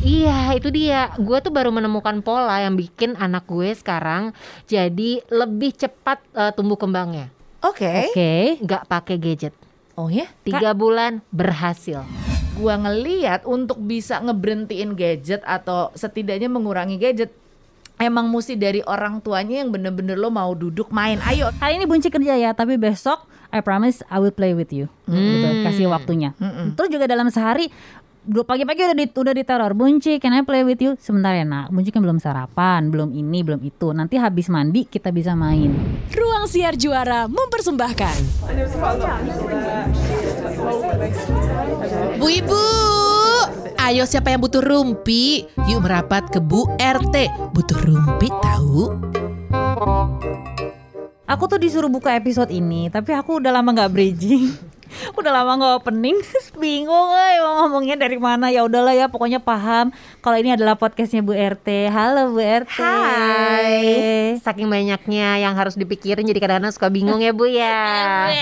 Iya, itu dia. Gue tuh baru menemukan pola yang bikin anak gue sekarang jadi lebih cepat eh, tumbuh kembangnya. Oke. Oke. Nggak pakai gadget. Oh ya. Tiga bulan berhasil. Gua ngeliat untuk bisa ngeberhentiin gadget atau setidaknya mengurangi gadget emang mesti dari orang tuanya yang bener-bener lo mau duduk main. Ayo. Hari ini Bunci kerja ya, tapi besok I promise I will play with you. Gitu, kasih waktunya. Terus juga dalam sehari dua pagi-pagi udah di, udah diteror Bunci, can I play with you? Sebentar ya nak, Bunci kan belum sarapan, belum ini, belum itu. Nanti habis mandi kita bisa main. Ruang Siar Juara mempersembahkan Bu Ibu, ayo siapa yang butuh rumpi? Yuk merapat ke Bu RT. Butuh rumpi tahu? Aku tuh disuruh buka episode ini, tapi aku udah lama nggak bridging. Udah lama nggak opening, bingung eh mau ngomongnya dari mana. Ya udahlah ya, pokoknya paham kalau ini adalah podcastnya Bu RT. Halo Bu RT. Hai. Saking banyaknya yang harus dipikirin jadi kadang-kadang suka bingung ya Bu ya.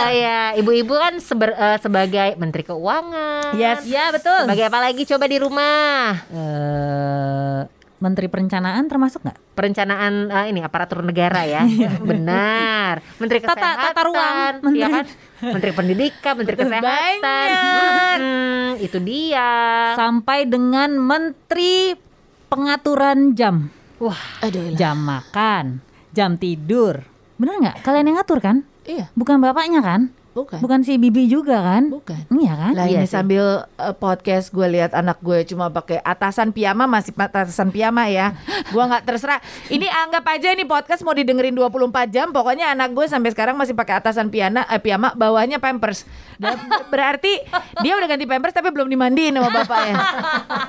Oh, ya, ibu-ibu kan seber- eh, sebagai Menteri Keuangan. Yes. Ya betul. Sebagai apa lagi coba di rumah? Eh, Menteri Perencanaan termasuk nggak? Perencanaan eh, ini aparatur negara ya. Benar. Menteri Tata- Kesehatan. tata ruang. Iya Menteri- kan? Menteri Pendidikan, Menteri Kesehatan. Banyak. Hmm, itu dia. Sampai dengan Menteri Pengaturan Jam. Wah, Aduh. Jam makan, jam tidur. Bener nggak? Kalian yang ngatur kan? Iya. Bukan bapaknya kan? Bukan. Bukan si Bibi juga kan? Bukan. Iya kan? Lah Iya ini sih. sambil uh, podcast gue lihat anak gue cuma pakai atasan piyama masih atasan piyama ya. Gua nggak terserah. Ini anggap aja ini podcast mau didengerin 24 jam. Pokoknya anak gue sampai sekarang masih pakai atasan piyama eh, piyama bawahnya pampers. Berarti dia udah ganti pampers tapi belum dimandiin sama bapaknya.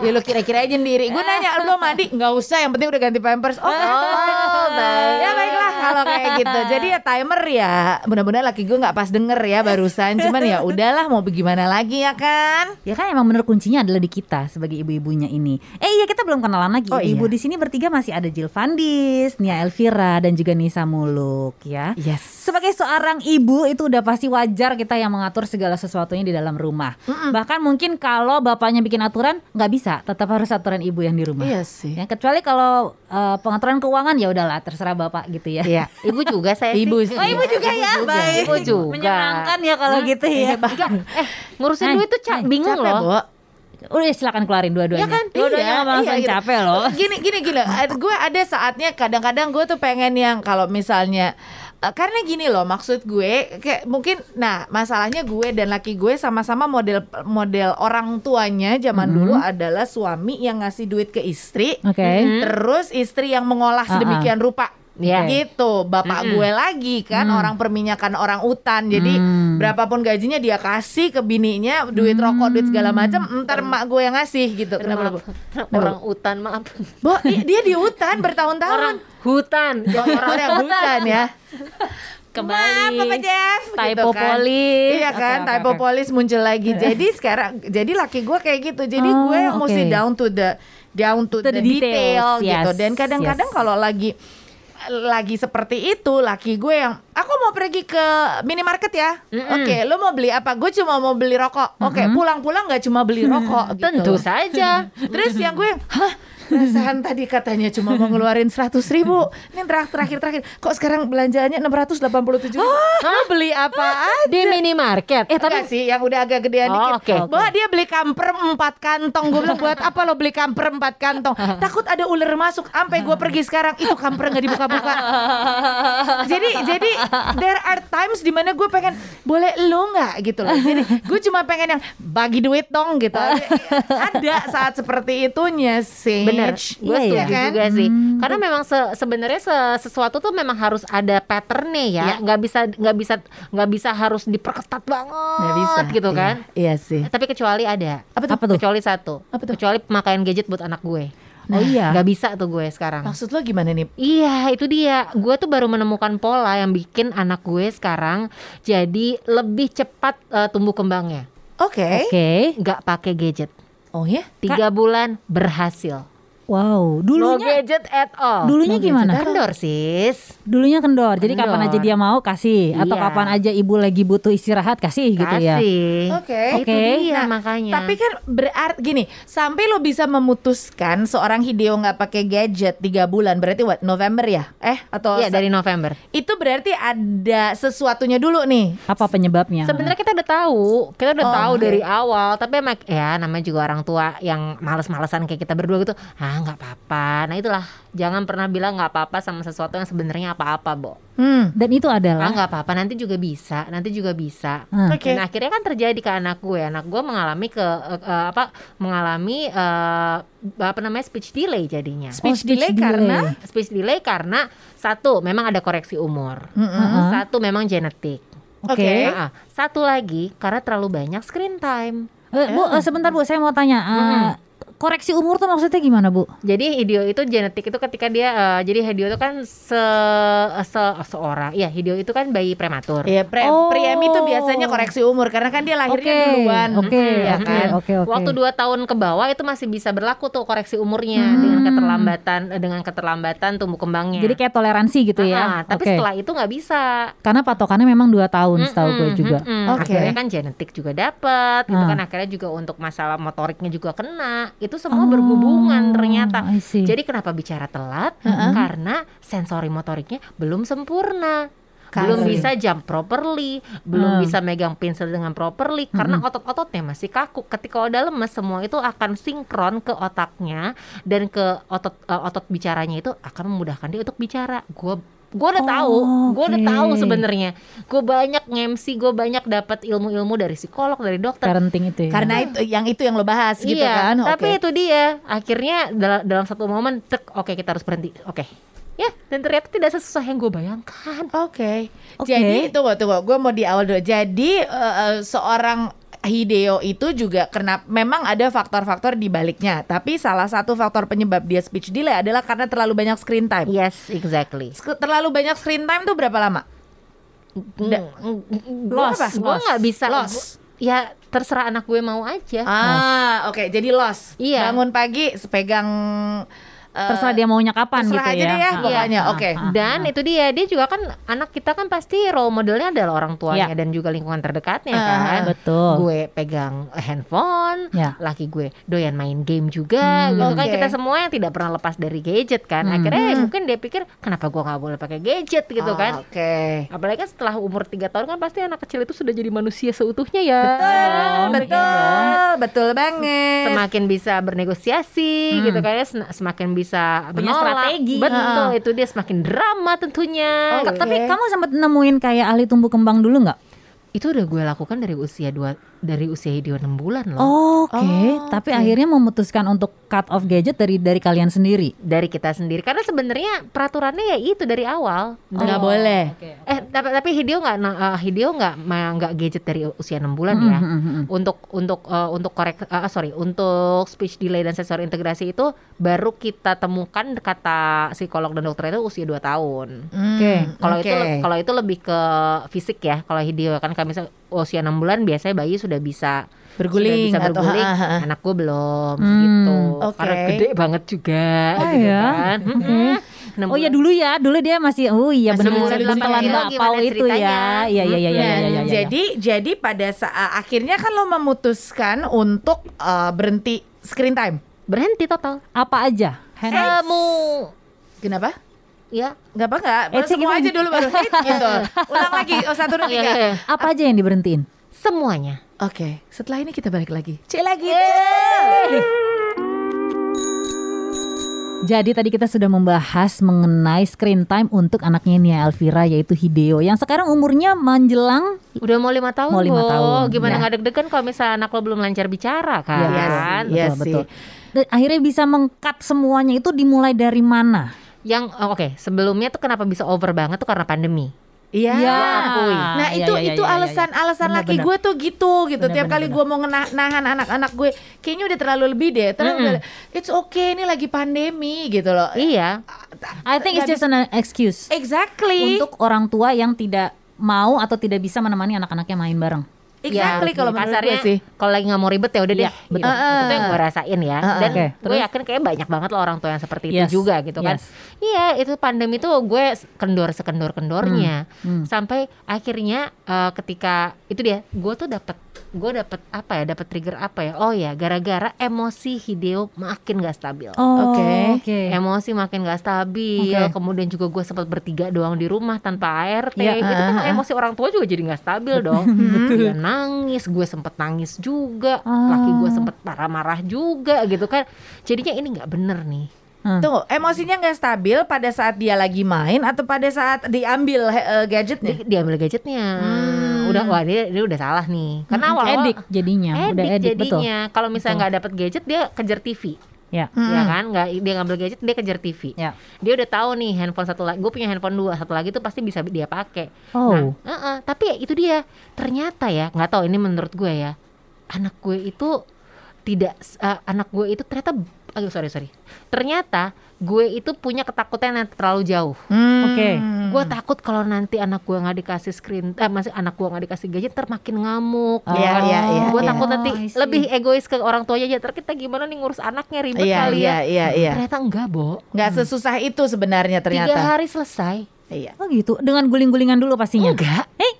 ya lu kira-kira aja sendiri. Gue nanya belum mandi? Nggak usah. Yang penting udah ganti pampers. Oh, baik. Ya baiklah kalau kayak gitu. Jadi ya timer ya. Mudah-mudahan laki gue nggak pas denger ya barusan. Cuman ya udahlah mau bagaimana lagi ya kan. Ya kan emang bener kuncinya adalah di kita sebagai ibu-ibunya ini. Eh iya kita belum kenalan lagi. Oh, ibu iya. di sini bertiga masih ada Jill Fandis, Nia Elvira dan juga Nisa Muluk ya. Yes. Sebagai seorang ibu itu udah pasti wajar kita yang mengatur segala sesuatunya di dalam rumah. Bahkan mungkin kalau bapaknya bikin aturan nggak bisa, tetap harus aturan ibu yang di rumah. Iya sih. Ya, kecuali kalau eh, pengaturan keuangan ya udahlah terserah bapak gitu ya. Iya, ibu juga saya. Ibu sih. Oh ibu juga ya, baik. Ibu juga. Menyenangkan ya kalau gitu ya. Eh, ngurusin Hai, duit tuh ca- hai, bingung Capek, loh. Bo. Udah silakan keluarin dua-duanya. Ya kan? Dua-duanya Iya, langsung iya, gitu. capek loh. Gini gini gini. Gue ada saatnya kadang-kadang gue tuh pengen yang kalau misalnya eh, karena gini loh maksud gue kayak mungkin nah masalahnya gue dan laki gue sama-sama model model orang tuanya zaman dulu adalah suami yang ngasih duit ke istri Oke. terus istri yang mengolah Ah, ah. sedemikian rupa Iya. gitu bapak gue lagi kan orang perminyakan orang utan jadi Hmm. berapapun gajinya dia kasih ke bininya duit rokok duit segala macam ntar emak gue yang ngasih gitu kenapa Bu? Orang utan maaf. Bo, dia di hutan bertahun-tahun. Orang hutan. Oh, orang yang hutan ya. Kembali. Maaf, Papa Jeff. Typo kan. polis. Iya kan, oke, typo polis muncul lagi. Jadi sekarang, jadi laki gue kayak gitu. Jadi Oh, gue oke. mesti down to the down to, To the, the detail details, gitu. yes, Dan kadang-kadang yes. kalau lagi lagi seperti itu laki gue yang aku mau pergi ke minimarket ya. Oke lu mau beli apa? Gue cuma mau beli rokok. Oke pulang-pulang nggak cuma beli rokok gitu. Tentu saja. Terus yang gue hah perasaan tadi katanya cuma mau ngeluarin 100 ribu. Ini terakhir terakhir terakhir. Kok sekarang belanjaannya 687 ribu Lo beli apa aja? Di minimarket. Eh tapi sih yang udah agak gedean Oh, dikit. oke. Bahwa dia beli kamper 4 kantong. Gue bilang buat apa lo beli kamper 4 kantong? Takut ada ular masuk. Sampai gue pergi sekarang Itu kamper gak dibuka-buka. Jadi jadi There are times di mana gue pengen Boleh lo gak gitu loh. Jadi gue cuma pengen yang Bagi duit dong gitu. Ada saat seperti itunya sih. Bener, gue Iya, setuju iya. kan? juga sih. Karena memang se- sebenarnya se- sesuatu tuh memang harus ada patternnya ya. Iya. Nggak bisa nggak bisa nggak bisa harus diperketat banget. Nggak bisa gitu kan. Iya sih Tapi kecuali ada. Apa tuh? Apa tuh? Kecuali satu. Apa tuh? Kecuali pemakaian gadget buat anak gue. Oh iya. Nggak bisa tuh gue sekarang. Maksud lo gimana nih? Iya, itu dia. Gue tuh baru menemukan pola yang bikin anak gue sekarang jadi lebih cepat eh, tumbuh kembangnya. Oke Oke. Nggak pakai gadget. Oh ya? Tiga bulan berhasil. Wow, No dulunya gadget at all. dulunya gimana? Kendor sis. Dulunya kendor. Jadi kapan aja dia mau kasih atau Iya. kapan aja ibu lagi butuh istirahat kasih gitu ya. Kasih. Oke. Oke. Nah, makanya. Tapi kan berarti gini, sampai lo bisa memutuskan seorang Hideo nggak pakai gadget tiga bulan, berarti what? November ya? Eh atau Iya dari November. itu berarti ada sesuatunya dulu nih. Apa penyebabnya? Sebenarnya kita udah tahu, kita udah Oh, tahu oke. dari awal. Tapi emang ya namanya juga orang tua yang males-malesan kayak kita berdua gitu. Ah nggak apa-apa. Nah itulah jangan pernah bilang nggak apa-apa sama sesuatu yang sebenarnya apa-apa, Bo. Hmm. Dan itu Ah adalah nggak apa-apa. Nanti juga bisa. Nanti juga bisa. Hmm. Oke. Dan akhirnya kan terjadi ke anak gue. Anak gue mengalami ke eh, eh, apa? Mengalami eh, apa namanya speech delay jadinya. Speech Oh, delay karena Speech delay karena satu memang ada koreksi umur. Heeh. Satu memang genetik. Oke. Nah, satu lagi karena terlalu banyak screen time. Eh, Bu, eh, sebentar Bu, saya mau tanya. eh, Koreksi umur tuh maksudnya gimana, Bu? Jadi Hideo itu genetik itu ketika dia eh, jadi Hideo itu kan se, se- seorang, ya Hideo itu kan bayi prematur. Iya, pre Oh. preemi itu biasanya koreksi umur karena kan dia lahirnya Oke, duluan. oke, ya oke, kan? oke, oke. Waktu dua tahun ke bawah itu masih bisa berlaku tuh koreksi umurnya dengan keterlambatan eh, dengan keterlambatan tumbuh kembangnya. Jadi kayak toleransi gitu Ah, ya. tapi Oke. setelah itu nggak bisa. Karena patokannya memang dua tahun setahu gue juga. mm-mm. Oke. Akhirnya kan genetik juga dapat, gitu Ah. kan akhirnya juga untuk masalah motoriknya juga kena. Itu semua berhubungan ternyata. Oh, I see. Jadi kenapa bicara telat? Karena sensori motoriknya belum sempurna. Belum Kali. bisa jump properly, belum Hmm. bisa megang pensil dengan properly karena otot-ototnya masih kaku. Ketika udah lemes semua itu akan sinkron ke otaknya dan ke otot eh, otot bicaranya itu akan memudahkan dia untuk bicara. Gue gue udah Oh, tahu, gue udah tahu sebenarnya. Gue banyak ngemsi, gue banyak dapat ilmu-ilmu dari psikolog, dari dokter. Parenting itu ya. Karena itu yang itu yang lo bahas gitu iya, kan. tapi Oke. itu dia. Akhirnya dalam, dalam satu momen, tek, oke kita harus berhenti. Oke, ya. Dan ternyata tidak sesusah yang gue bayangkan. Oke. Oke. Jadi tunggu tunggu, gue mau di awal dulu. Jadi eh, seorang Hideo itu juga karena memang ada faktor-faktor di baliknya. Tapi salah satu faktor penyebab dia speech delay adalah karena terlalu banyak screen time. Yes, exactly. Terlalu banyak screen time tuh berapa lama? Loss, Apa? gue nggak bisa. Loss. ya terserah anak gue mau aja. Ah, oke. Jadi loss. Iya. Bangun pagi sepegang terserah dia maunya kapan terserah gitu aja ya. deh ya, Ah, pokoknya. ah, Oke. ah, Dan ah. itu dia, dia juga kan anak kita kan pasti role modelnya adalah orang tuanya Ya. dan juga lingkungan terdekatnya Ah, kan. betul. Gue pegang handphone, Ya. laki gue doyan main game juga, gitu kan Oke. kita semua yang tidak pernah lepas dari gadget kan. Hmm. Akhirnya mungkin dia pikir kenapa gue nggak boleh pakai gadget gitu kan. Oke. Apalagi kan setelah umur tiga tahun kan pasti anak kecil itu sudah jadi manusia seutuhnya ya. Betul, Dong, betul, gitu. betul banget. Semakin bisa bernegosiasi gitu kan ya, semakin bisa Punya menolak. strategi. Betul, itu dia semakin drama tentunya. Oh, gitu. Tapi kamu sempat nemuin kayak ahli tumbuh kembang dulu nggak? itu udah gue lakukan dari usia dua dari usia dia 6 bulan loh. Oke, Oh, tapi akhirnya memutuskan untuk cut off gadget dari dari kalian sendiri. Dari kita sendiri karena sebenarnya peraturannya ya itu dari awal. Nggak boleh. Eh tapi tapi Hideo nggak eh, Hideo nggak nggak gadget dari usia 6 bulan ya. Mhm, mhm, mhm. Untuk untuk eh, untuk korek eh, sorry untuk speech delay dan sensor integrasi itu baru kita temukan kata psikolog dan dokter itu usia 2 tahun. Oke. Kalau itu Oke. kalau itu lebih ke fisik ya. Kalau Hideo kan kami usia 6 bulan biasanya bayi sudah bisa Berguling sudah bisa atau- berguling. ha, ha, ha. Anak gue belum Hmm, gitu. oke. Karena gede banget juga Oh gitu ya, kan. Oh ya dulu ya, dulu dia masih oh iya benar bakpao gimana itu ya. Iya iya iya iya iya iya. jadi jadi pada saat akhirnya kan lo memutuskan untuk eh, berhenti screen time. berhenti total. apa aja? Kamu Kenapa? Ya Gak apa enggak? Eh, cek semua gimana? aja dulu baru hits gitu. Ulang lagi. Oh satu dua Iya, tiga. iya. Apa aja yang diberhentiin? semuanya. Oke. Setelah ini kita balik lagi. Cek lagi. Jadi tadi kita sudah membahas mengenai screen time untuk anaknya Nia Elvira yaitu Hideo yang sekarang umurnya menjelang Udah mau lima tahun Mau lima tahun, Gimana ya. nggak deg-degan kalau misalnya anak lo belum lancar bicara kan? Iya kan? Iya betul, betul. Dan akhirnya bisa mengkat semuanya itu dimulai dari mana? Yang oh, oke sebelumnya tuh kenapa bisa over banget tuh karena pandemi. Iya. Ya, akui. Nah iya, itu iya, itu iya, iya, alasan iya. alasan Benar, laki gue tuh gitu gitu. Benar, Tiap benar, kali gue mau nahan anak-anak gue, kayaknya udah terlalu lebih deh. Terlalu Mm-mm. it's okay ini lagi pandemi gitu loh. Iya. I think it's just an excuse Exactly. untuk orang tua yang tidak mau atau tidak bisa menemani anak-anaknya main bareng. Exactly kalau menurut kasarnya sih. kalau lagi nggak mau ribet ya udah deh Iya, gitu. betul. itu yang gue rasain ya Uh-uh. dan Oke, gue yakin kayak banyak banget loh orang tua yang seperti itu Yes, juga gitu kan yes. iya itu pandemi tuh gue kendor sekendor kendornya Hmm, hmm. sampai akhirnya eh, ketika itu dia gue tuh dapat gue dapat apa ya dapat trigger apa ya oh ya gara-gara emosi Hideo makin gak stabil Oh, Oke. oke. emosi makin gak stabil Oke. kemudian juga gue sempat bertiga doang di rumah tanpa ART Iya, itu kan ah, ah. emosi orang tua juga jadi nggak stabil dong dia nangis gue sempet nangis juga Ah. laki gue sempet marah-marah juga gitu kan jadinya ini nggak bener nih Tunggu, emosinya nggak stabil pada saat dia lagi main atau pada saat diambil eh, gadgetnya? dia, dia ambil gadgetnya udah wah dia, dia udah salah nih. Karena Hmm, awal-awal edik jadinya, udah edik edik betul. jadinya. Kalau misalnya nggak dapet gadget dia kejar TV Ya. ya kan? Nggak dia ngambil gadget dia kejar TV Ya. dia udah tahu nih handphone satu lagi gue punya handphone dua satu lagi tuh pasti bisa dia pakai. Oh. Nah, uh-uh, tapi ya itu dia. Ternyata ya nggak tahu ini menurut gue ya anak gue itu tidak uh, anak gue itu ternyata aduh sorry sorry ternyata gue itu punya ketakutan yang terlalu jauh Hmm. Oke. gue takut kalau nanti anak gue nggak dikasih screen eh masih anak gue nggak dikasih gadget ntar makin ngamuk Oh. Iya, iya, iya, gue iya. takut nanti I see. lebih egois ke orang tuanya aja terus kita gimana nih ngurus anaknya ribet Iya, kali iya, ya iya, iya. ternyata enggak bo Nggak sesusah itu sebenarnya tiga ternyata. hari selesai Iya. Oh gitu, dengan guling-gulingan dulu pastinya. enggak Eh,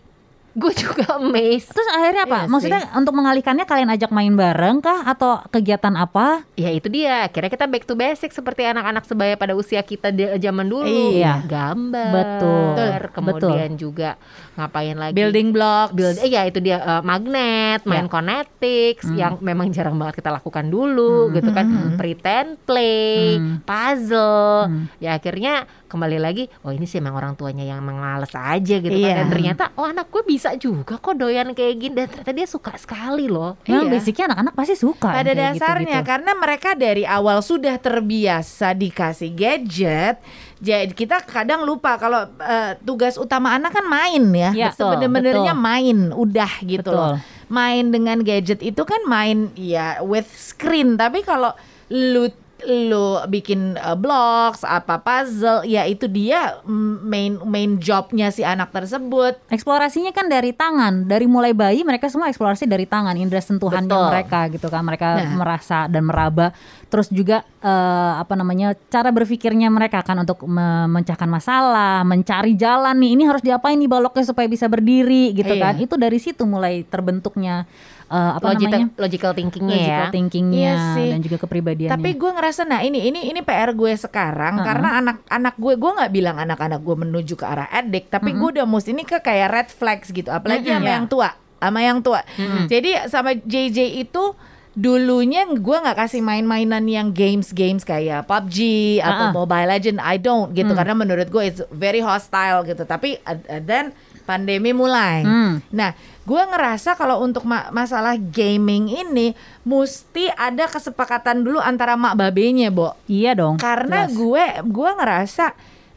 gue juga amazed terus akhirnya apa? Iya Maksudnya untuk mengalihkannya kalian ajak main bareng kah atau kegiatan apa? Ya itu dia, akhirnya kita back to basic seperti anak-anak sebaya pada usia kita di zaman dulu. Iya. Gambar. Betul. Kemudian juga ngapain lagi? Building blocks. Build, eh, ya itu dia eh, magnet, main Ya. kinetics yang memang jarang banget kita lakukan dulu gitu kan. Pretend play, Hmm. puzzle. Hmm. Ya akhirnya kembali lagi, oh ini sih emang orang tuanya yang emang males aja gitu Iya. kan. Dan ternyata oh anak gue bisa juga kok doyan kayak gini dan ternyata dia suka sekali loh. Memang Iya. basicnya anak-anak pasti suka. Pada dasarnya gitu-gitu. karena mereka dari awal sudah terbiasa dikasih gadget, jadi kita kadang lupa kalau eh, tugas utama anak kan main ya. Ya, Sebenarnya main, udah gitu loh. Betul. Main dengan gadget itu kan main ya with screen, tapi kalau lu lu bikin uh, blocks apa puzzle ya itu dia main main jobnya si anak tersebut Eksplorasinya kan dari tangan, dari mulai bayi mereka semua eksplorasi dari tangan, indera sentuhannya Betul. mereka gitu kan, mereka Nah. merasa dan meraba. Terus juga eh, apa namanya cara berpikirnya mereka kan untuk memecahkan masalah, mencari jalan nih, ini harus diapain nih baloknya supaya bisa berdiri gitu Iya. kan. Itu dari situ mulai terbentuknya eh, apa logical, namanya logical thinkingnya ya. logical thinkingnya Iya sih. dan juga kepribadiannya. Tapi gue ngerasa nah ini ini ini PR gue sekarang Uh-uh. karena anak-anak gue gue nggak bilang anak-anak gue menuju ke arah addict, tapi gue udah mesti ini ke kayak red flags gitu, apalagi Mm-mm. sama Iya. yang tua, sama yang tua. Jadi sama JJ itu dulunya gue nggak kasih main-mainan yang games-games kayak PUBG atau Uh-uh. Mobile Legend, I don't gitu Hmm. karena menurut gue it's very hostile gitu. Tapi uh, uh, then pandemi mulai. Hmm. Nah, gue ngerasa kalau untuk ma- masalah gaming ini mesti ada kesepakatan dulu antara mak babenya, Bo. Iya dong. Karena jelas. gue gue ngerasa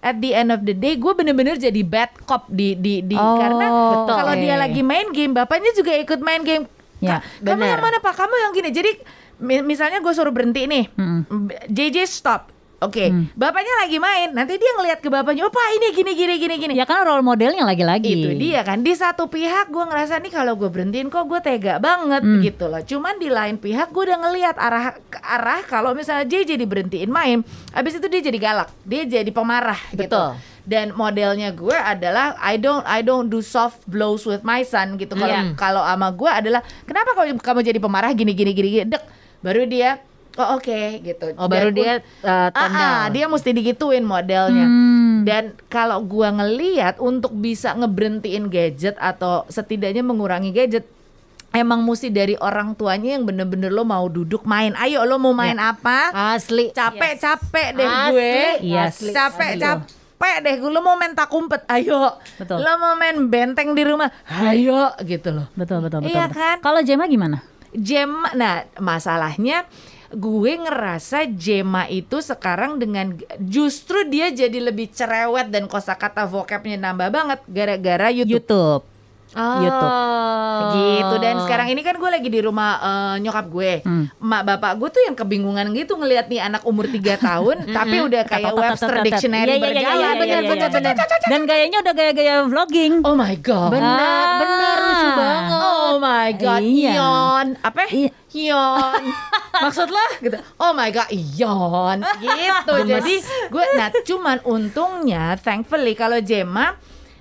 at the end of the day gue bener-bener jadi bad cop di di di Oh, karena betul. kalau dia lagi main game bapaknya juga ikut main game. Ya, Ka- kamu bener. yang mana Pak? Kamu yang gini. Jadi mi- misalnya gue suruh berhenti nih. Mm-mm. JJ stop. Oke, Hmm. bapaknya lagi main. Nanti dia ngelihat ke bapaknya, "Oh, Pak, ini gini gini gini gini." Ya kan role modelnya lagi-lagi. Itu dia kan di satu pihak gue ngerasa nih kalau gue berhentiin kok gue tega banget Hmm. gitu loh. Cuman di lain pihak gue udah ngelihat arah arah kalau misalnya JJ diberhentiin main, abis itu dia jadi galak, dia jadi pemarah gitu. Betul. Dan modelnya gue adalah I don't I don't do soft blows with my son gitu. Kalau Iya. kalau sama gue adalah kenapa kamu kamu jadi pemarah gini gini gini, gini. dek baru dia oh oke gitu. Oh baru Dan dia uh, Ah, tone ah, dia mesti digituin modelnya. Hmm. Dan kalau gua ngeliat untuk bisa ngeberhentiin gadget atau setidaknya mengurangi gadget Emang mesti dari orang tuanya yang bener-bener lo mau duduk main Ayo lo mau main apa? Asli. Capek-capek deh Asli. gue Yes. Capek-capek deh gue Lo mau main tak umpet Ayo Betul. Lo mau main benteng di rumah Ayo gitu loh Betul betul betul. Iya betul. kan? Kalau Jema gimana? Jema, nah masalahnya gue ngerasa Jema itu sekarang dengan justru dia jadi lebih cerewet dan kosakata vocabnya nambah banget gara-gara YouTube. YouTube. Oh. YouTube. Gitu dan sekarang ini kan gue lagi di rumah eh, nyokap gue, Hmm. mak bapak gue tuh yang kebingungan gitu ngelihat nih anak umur 3 tahun tapi udah kayak Webster. Dictionary Iya, iya, iya, berjalan bener bener bener. Dan gayanya udah gaya-gaya vlogging. Oh my god. Benar, Ah. benar lucu banget. Oh Oh my god. Ion. Apa? Ion. Maksud lo gitu. Oh my god, Ion. Gitu. Jadi gue nah cuman untungnya thankfully kalau Jema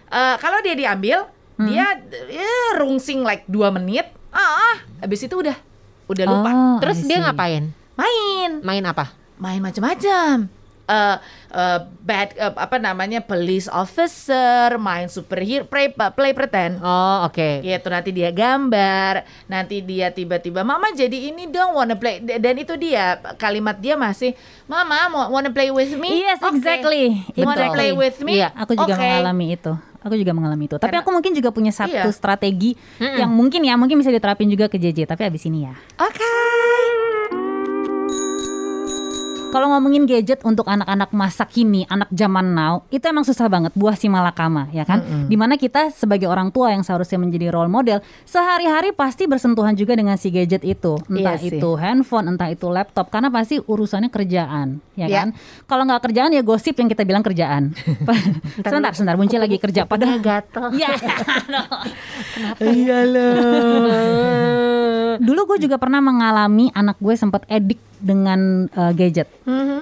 eh, kalau dia diambil Hmm. dia ya, rungsing like 2 menit. Ah, habis itu udah udah lupa. Oh, Terus dia ngapain? Main, Main apa? main macam-macam. Eh eh, bad eh, apa namanya police officer, main superhero, play, play pretend. Oh, oke. Gitu nanti dia gambar, nanti dia tiba-tiba mama jadi ini dong wanna play dan itu dia kalimat dia masih mama mau wanna play with me? Yes, Oke. exactly. Wanna play with me? Iya, Aku juga Oke. mengalami itu. Aku juga mengalami itu. Tapi Karena- aku mungkin juga punya satu Iya. strategi yang mungkin ya, mungkin bisa diterapin juga ke JJ. Tapi abis ini ya. Oke. Kalau ngomongin gadget untuk anak-anak masa kini, anak zaman now, itu emang susah banget buah si malakama, ya kan? Di mana kita sebagai orang tua yang seharusnya menjadi role model, sehari-hari pasti bersentuhan juga dengan si gadget itu, entah Iya sih. itu handphone, entah itu laptop, karena pasti urusannya kerjaan, ya Iya. kan? Kalau nggak kerjaan ya gosip yang kita bilang kerjaan. sebentar, sebentar, Bunci lagi kerja, padahal gatel. Ya. Iyalah. Dulu gue juga pernah mengalami anak gue sempat edik dengan uh, gadget.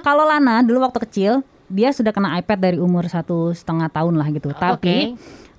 Kalau Lana dulu waktu kecil dia sudah kena iPad dari umur satu setengah tahun lah gitu. Tapi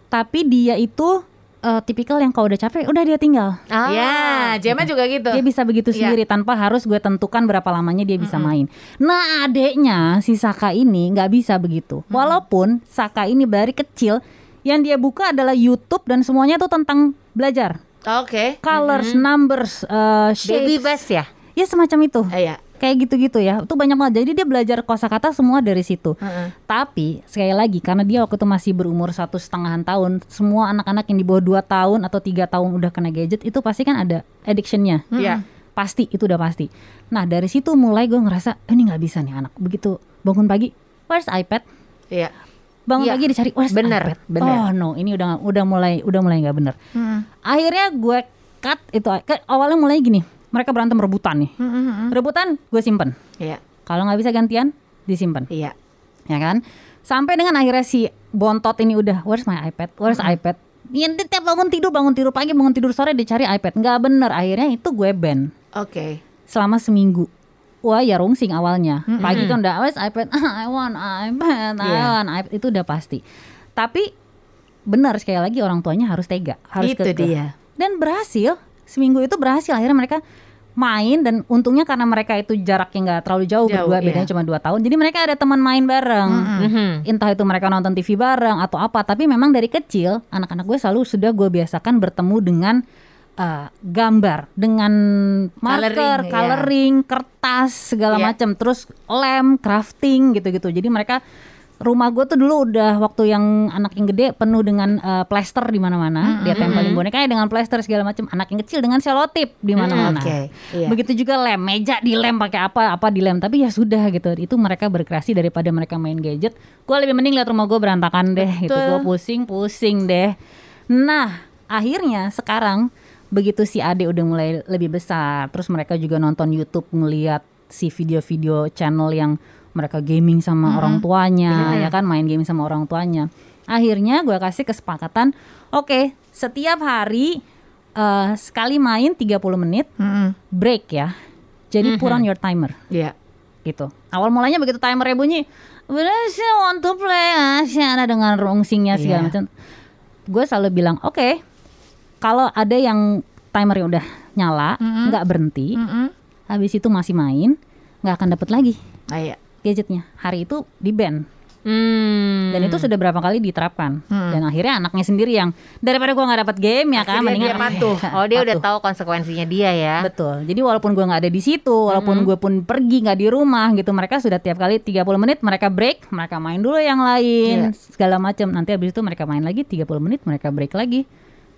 tapi dia itu uh, tipikal yang kalau udah capek udah dia tinggal. Ah. Ya, Jema juga gitu. Dia bisa begitu Iya. sendiri tanpa harus gue tentukan berapa lamanya dia bisa main. Nah adeknya si Saka ini nggak bisa begitu. Walaupun Saka ini dari kecil yang dia buka adalah YouTube dan semuanya tuh tentang belajar. Oke. Colors, numbers, uh, Baby shapes. best ya? Ya semacam itu. Iya. Kayak gitu-gitu ya. Itu banyak banget. Jadi dia belajar kosakata semua dari situ. Heeh. Tapi sekali lagi karena dia waktu itu masih berumur satu setengahan tahun, semua anak-anak yang di bawah 2 tahun atau tiga tahun udah kena gadget itu pasti kan ada addictionnya. Iya. Pasti itu udah pasti. Nah dari situ mulai gue ngerasa "Eh, ini nggak bisa nih anak. Begitu bangun pagi, where's iPad? Iya. Bangun Iya, pagi dicari where's bener, iPad? bener. Oh no, ini udah udah mulai udah mulai nggak bener. Akhirnya gue cut itu awalnya mulai gini. Mereka berantem rebutan nih. Rebutan gue simpen. Iya. Kalau nggak bisa gantian disimpan, Iya. ya kan? Sampai dengan akhirnya si bontot ini udah, where's my iPad? Where's iPad? Ya, dia tiap bangun tidur, bangun tidur pagi, bangun tidur sore dicari iPad. Nggak bener, akhirnya itu gue ban Oke. selama seminggu. Wah ya rungsing awalnya. Pagi kan udah, where's iPad? I want iPad, I Iya. want iPad. Itu udah pasti. Tapi benar sekali lagi orang tuanya harus tega, harus Itu kekeh. dia. Dan berhasil, seminggu itu berhasil. Akhirnya mereka main dan untungnya karena mereka itu jaraknya nggak terlalu jauh, Jauh, berdua iya. bedanya cuma dua tahun. Jadi mereka ada teman main bareng. Mhm. Entah itu mereka nonton TV bareng atau apa. Tapi memang dari kecil anak-anak gue selalu sudah gue biasakan bertemu dengan uh, gambar, dengan marker, Coloring, iya. coloring, kertas segala Iya. macam. Terus lem, crafting gitu-gitu. Jadi mereka rumah gue tuh dulu udah waktu yang anak yang gede penuh dengan uh, plester di mana-mana. Dia tempelin bonekanya dengan plester segala macam. Anak yang kecil dengan selotip di mana-mana. Oke, iya. Begitu juga lem, meja dilem pakai apa, apa dilem. Tapi ya sudah gitu. Itu mereka berkreasi daripada mereka main gadget. Gue lebih mending lihat rumah gue berantakan deh gitu. Betul. Gue pusing-pusing deh. Nah, akhirnya sekarang begitu si Ade udah mulai lebih besar, terus mereka juga nonton YouTube ngeliat si video-video channel yang mereka gaming sama orang tuanya, ya kan main gaming sama orang tuanya. Akhirnya gue kasih kesepakatan, oke, setiap hari eh, sekali main 30 menit Mm-mm. break ya. Jadi put on your timer Iya. gitu. Awal mulanya begitu timernya bunyi, sih want to play, sih ada dengan rungsingnya segala Iya. macam. Gue selalu bilang, oke, kalau ada yang timernya udah nyala, nggak berhenti, Mm-mm. habis itu masih main, nggak akan dapet lagi Ah, iya. gadgetnya. Hari itu di ban Hmm. dan itu sudah berapa kali diterapkan. Dan akhirnya anaknya sendiri yang daripada gua nggak dapet game ya kan, mendingan dia patuh. Oh dia udah Patuh. tahu konsekuensinya dia ya. Betul. Jadi walaupun gua nggak ada di situ, walaupun gue pun pergi nggak di rumah gitu, mereka sudah tiap kali 30 menit mereka break, mereka main dulu yang lain, segala macam. Nanti habis itu mereka main lagi 30 menit, mereka break lagi.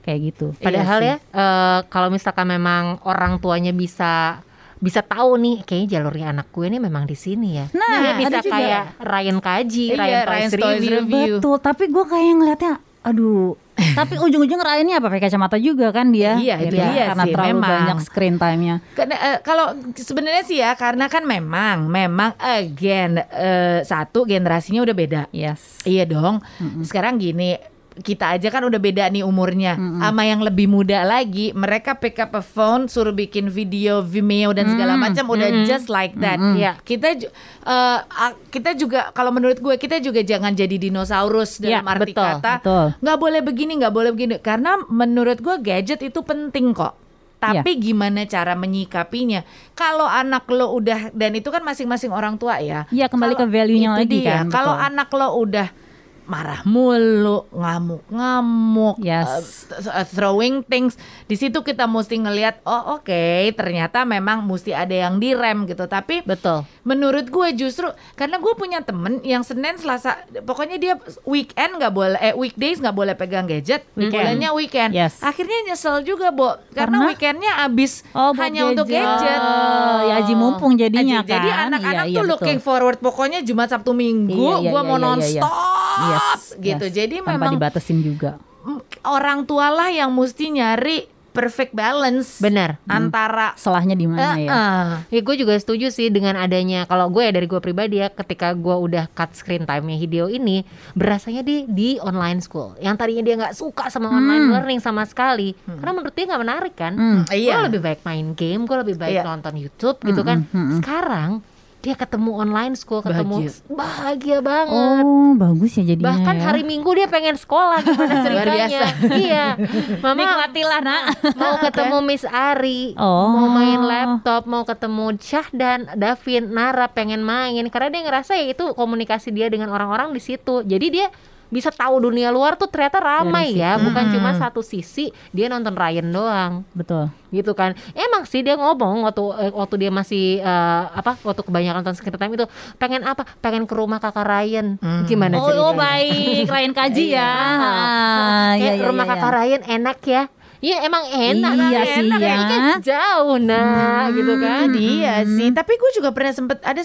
Kayak gitu. Padahal Iya ya eh, kalau misalkan memang orang tuanya bisa bisa tahu nih kayaknya jalurnya anak gue ini memang di sini ya. Nah, dia bisa ada juga. kayak Ryan Kaji, Iya, Ryan Ryan Toys Toys Review. Review. Betul, tapi gue kayak ngeliatnya aduh. tapi ujung-ujung Ryannya apa pakai kacamata juga kan dia? Iya, itu ya, dia karena sih, terlalu memang. banyak screen time-nya. Karena eh, kalau sebenarnya sih ya karena kan memang memang again eh, satu generasinya udah beda. Yes. Iya dong. Sekarang gini kita aja kan udah beda nih umurnya. Sama yang lebih muda lagi mereka pick up a phone suruh bikin video Vimeo dan segala macam udah just like that. Iya. kita ju- eh, a- kita juga kalau menurut gue kita juga jangan jadi dinosaurus Iya, dalam arti betul, kata nggak boleh begini nggak boleh begini. Karena menurut gue gadget itu penting kok. Tapi gimana cara menyikapinya? Kalau anak lo udah dan itu kan masing-masing orang tua ya. Iya, kembali Kalau- ke value-nya lagi dia. kan, Kalau anak lo udah marah mulu, ngamuk-ngamuk, Yes. uh, uh, throwing things, di situ kita mesti ngelihat, oh oke, ternyata memang mesti ada yang direm gitu. Tapi Betul. menurut gue justru karena gue punya temen yang Senin Selasa, pokoknya dia weekend nggak boleh, eh weekdays nggak boleh pegang gadget, bolehnya weekend. Yes. Akhirnya nyesel juga, Bo, karena, Karena- weekendnya abis Oh, hanya untuk gadget. Oh, ya haji mumpung jadinya Aja. Jadi kan. anak-anak Iya, iya, tuh betul. looking forward pokoknya Jumat Sabtu Minggu Iya, iya, gua iya, mau iya, iya, iya. Yes, gitu. yes. Jadi tanpa memang dibatasin juga. orang tua lah yang mesti nyari perfect balance Benar. antara Salahnya di mana ya? Eh, Ya gue juga setuju sih dengan adanya kalau gue ya dari gue pribadi ya ketika gue udah cut screen time-nya Hideo ini berasanya di di online school yang tadinya dia nggak suka sama online learning sama sekali karena menurut dia nggak menarik kan Hmm. Iya. gue lebih baik main game gue lebih baik Iya. nonton YouTube gitu kan sekarang dia ketemu online school ketemu bahagia, banget Oh, bagus ya jadinya. bahkan ya. hari Minggu dia pengen sekolah gimana ceritanya biasa. iya mama Nikmatilah, Nak. mau ketemu Miss Ari, Oh. mau main laptop, mau ketemu Syahdan, Davin, Nara pengen main karena dia ngerasa ya itu komunikasi dia dengan orang-orang di situ. Jadi dia bisa tahu dunia luar tuh ternyata ramai ya, bukan cuma satu sisi dia nonton Ryan doang Betul. gitu kan. Emang sih dia ngomong waktu eh, waktu dia masih eh, apa waktu kebanyakan nonton screen time itu pengen apa? Pengen ke rumah kakak Ryan. Gimana Oh, ceritanya? oh baik, Ryan kaji ya. Ah, Kayak iya, iya, rumah iya, kakak iya. Ryan enak ya. Iya emang enak Iya kan, sih, enak ya. Ini kan jauh nah gitu kan. Dia sih. Tapi gue juga pernah sempet ada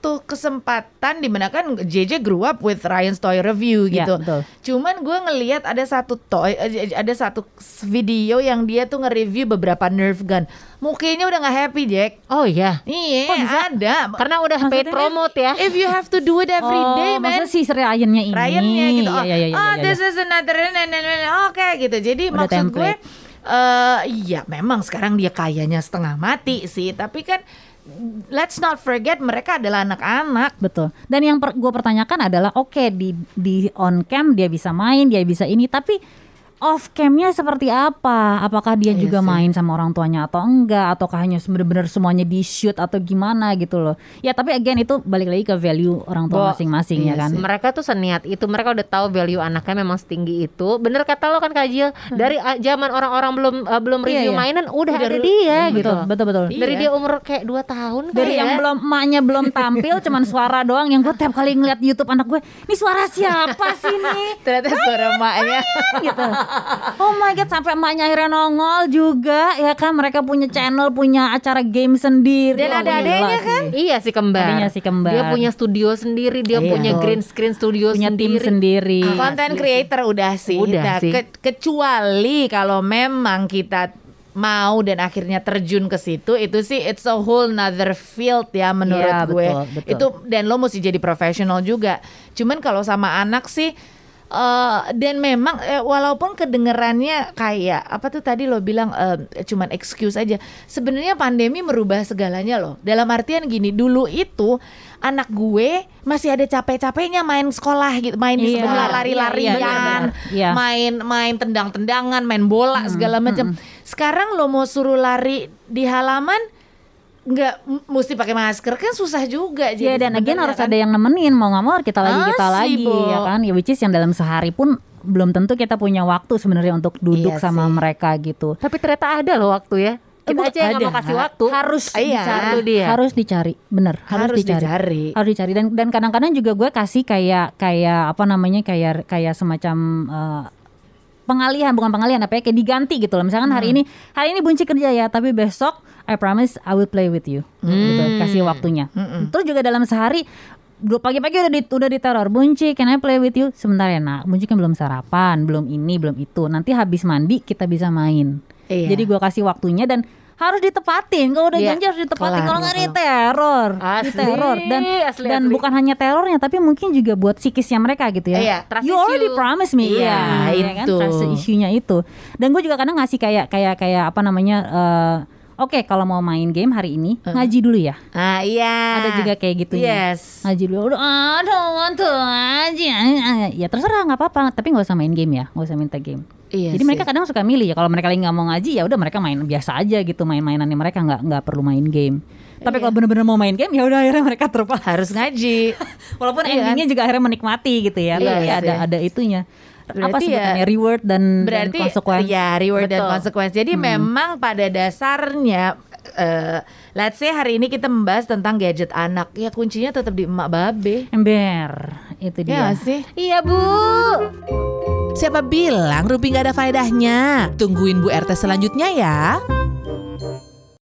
satu kesempatan di mana kan JJ grew up with Ryan's Toy Review Iya, gitu. betul. Cuman gue ngelihat ada satu toy, eh, ada satu video yang dia tuh nge-review beberapa Nerf gun. Mukanya udah nggak happy Jack. Oh iya. Iya ada. Karena udah paid Maksudnya promote ya. If you have to do it every oh, day, man. masa si Ryan-nya ini. Ryannya gitu. Oh, Iya, iya, iya, oh, iya, this iya. is another nah, nah, nah, nah. Oke gitu. Jadi Udah maksud gue template. eh iya memang sekarang dia kayaknya setengah mati sih, tapi kan let's not forget mereka adalah anak-anak. Betul. Dan yang gue pertanyakan adalah oke di di on cam dia bisa main, dia bisa ini, tapi off camnya seperti apa? Apakah dia Iya juga sih. main sama orang tuanya atau enggak? Ataukah hanya benar-benar semuanya di shoot atau gimana gitu loh? Ya tapi again itu balik lagi ke value orang tua masing-masing ya iya kan. sih. Mereka tuh seniat itu, mereka udah tahu value anaknya memang setinggi itu. Bener kata lo kan Kak Jill, dari uh, zaman orang-orang belum uh, belum Iya, review iya. mainan udah, Udah ada dia Betul, gitu. betul betul. Dari Iya. dia umur kayak 2 tahun Dari kali yang ya. belum emaknya belum tampil cuman suara doang yang gue tiap kali ngeliat YouTube anak gue, ini suara siapa sih nih? Ternyata suara emaknya. gitu. Oh my god, sampai emaknya akhirnya nongol juga ya kan mereka punya channel, punya acara game sendiri. Dan Oh, ada adanya sih. kan? Iya si kembar. Adanya si kembar. Dia punya studio sendiri, dia Iya. punya green screen studio Punya tim sendiri. sendiri. Content creator udah sih. Udah Nah, sih. ke- kecuali kalau memang kita mau dan akhirnya terjun ke situ itu sih it's a whole nother field ya menurut Iya, gue. betul, betul. Itu dan lo mesti jadi profesional juga. Cuman kalau sama anak sih eh, dan memang eh, walaupun kedengerannya kayak apa tuh tadi lo bilang eh, cuman excuse aja. Sebenarnya pandemi merubah segalanya loh. Dalam artian gini, dulu itu anak gue masih ada capek-capeknya main sekolah gitu, main di Iya, sekolah iya, lari-larian, iya, benar. Iya. main main tendang-tendangan, main bola segala macam. Sekarang lo mau suruh lari di halaman nggak mesti pakai masker kan susah juga Iya jadi dan again sebenarnya harus kan. ada yang nemenin mau nggak mau kita lagi kita Asli, lagi Bo. ya kan ya which is yang dalam sehari pun belum tentu kita punya waktu sebenarnya untuk duduk Iya sama sih. mereka gitu Tapi ternyata ada loh waktu ya. Kita aja yang nggak mau ada. kasih waktu. harus Iya. dicari dia. harus dicari bener harus, Harus dicari. dicari. harus dicari dan dan kadang-kadang juga gue kasih kayak kayak apa namanya kayak kayak semacam eh, pengalihan bukan pengalihan apa ya kayak diganti gitu loh. Misalkan hari ini hari ini bunci kerja ya tapi besok I promise I will play with you. Gitu kasih waktunya. Terus juga dalam sehari dua pagi-pagi udah di, udah diteror bunci can I play with you? Sebentar ya nak bunci kan belum sarapan belum ini belum itu. Nanti habis mandi kita bisa main. Iya. jadi gue kasih waktunya dan harus ditepatin. Kalau udah Iya, janji harus ditepatin. Kalau nggak ini teror, Asli, teror dan asli, dan asli. bukan hanya terornya tapi mungkin juga buat psikisnya mereka gitu ya. Iya, trust you already issue. promise me, Iya, ya kan? itu. Trust issue-nya itu. Dan gue juga kadang ngasih kayak kayak kayak apa namanya? eh, Oke, kalau mau main game hari ini ngaji dulu ya. Ah iya. Ada juga kayak gitu ya. Yes. Ngaji dulu. Want to ngaji. Ya terserah nggak apa-apa. Tapi nggak usah main game ya. Nggak usah minta game. Iya Jadi sih. mereka kadang suka milih ya. Kalau mereka lagi nggak mau ngaji ya udah mereka main biasa aja gitu. Main-mainannya mereka nggak nggak perlu main game. Tapi Iya. kalau bener-bener mau main game ya udah akhirnya mereka terpaksa. harus ngaji. Walaupun Iya kan? endingnya juga akhirnya menikmati gitu ya. Iya Tapi sih. ada ada itunya. Apa Berarti ya- sebutannya reward dan, dan Berarti konsekuensi. ya reward dan Betul. konsekuensi. Jadi memang pada dasarnya eh let's say hari ini kita membahas tentang gadget anak. Ya kuncinya tetap di emak babe. Ember itu Ya dia. nggak sih? Iya bu. Siapa bilang Rumpi nggak ada faedahnya? Tungguin Bu RT selanjutnya ya.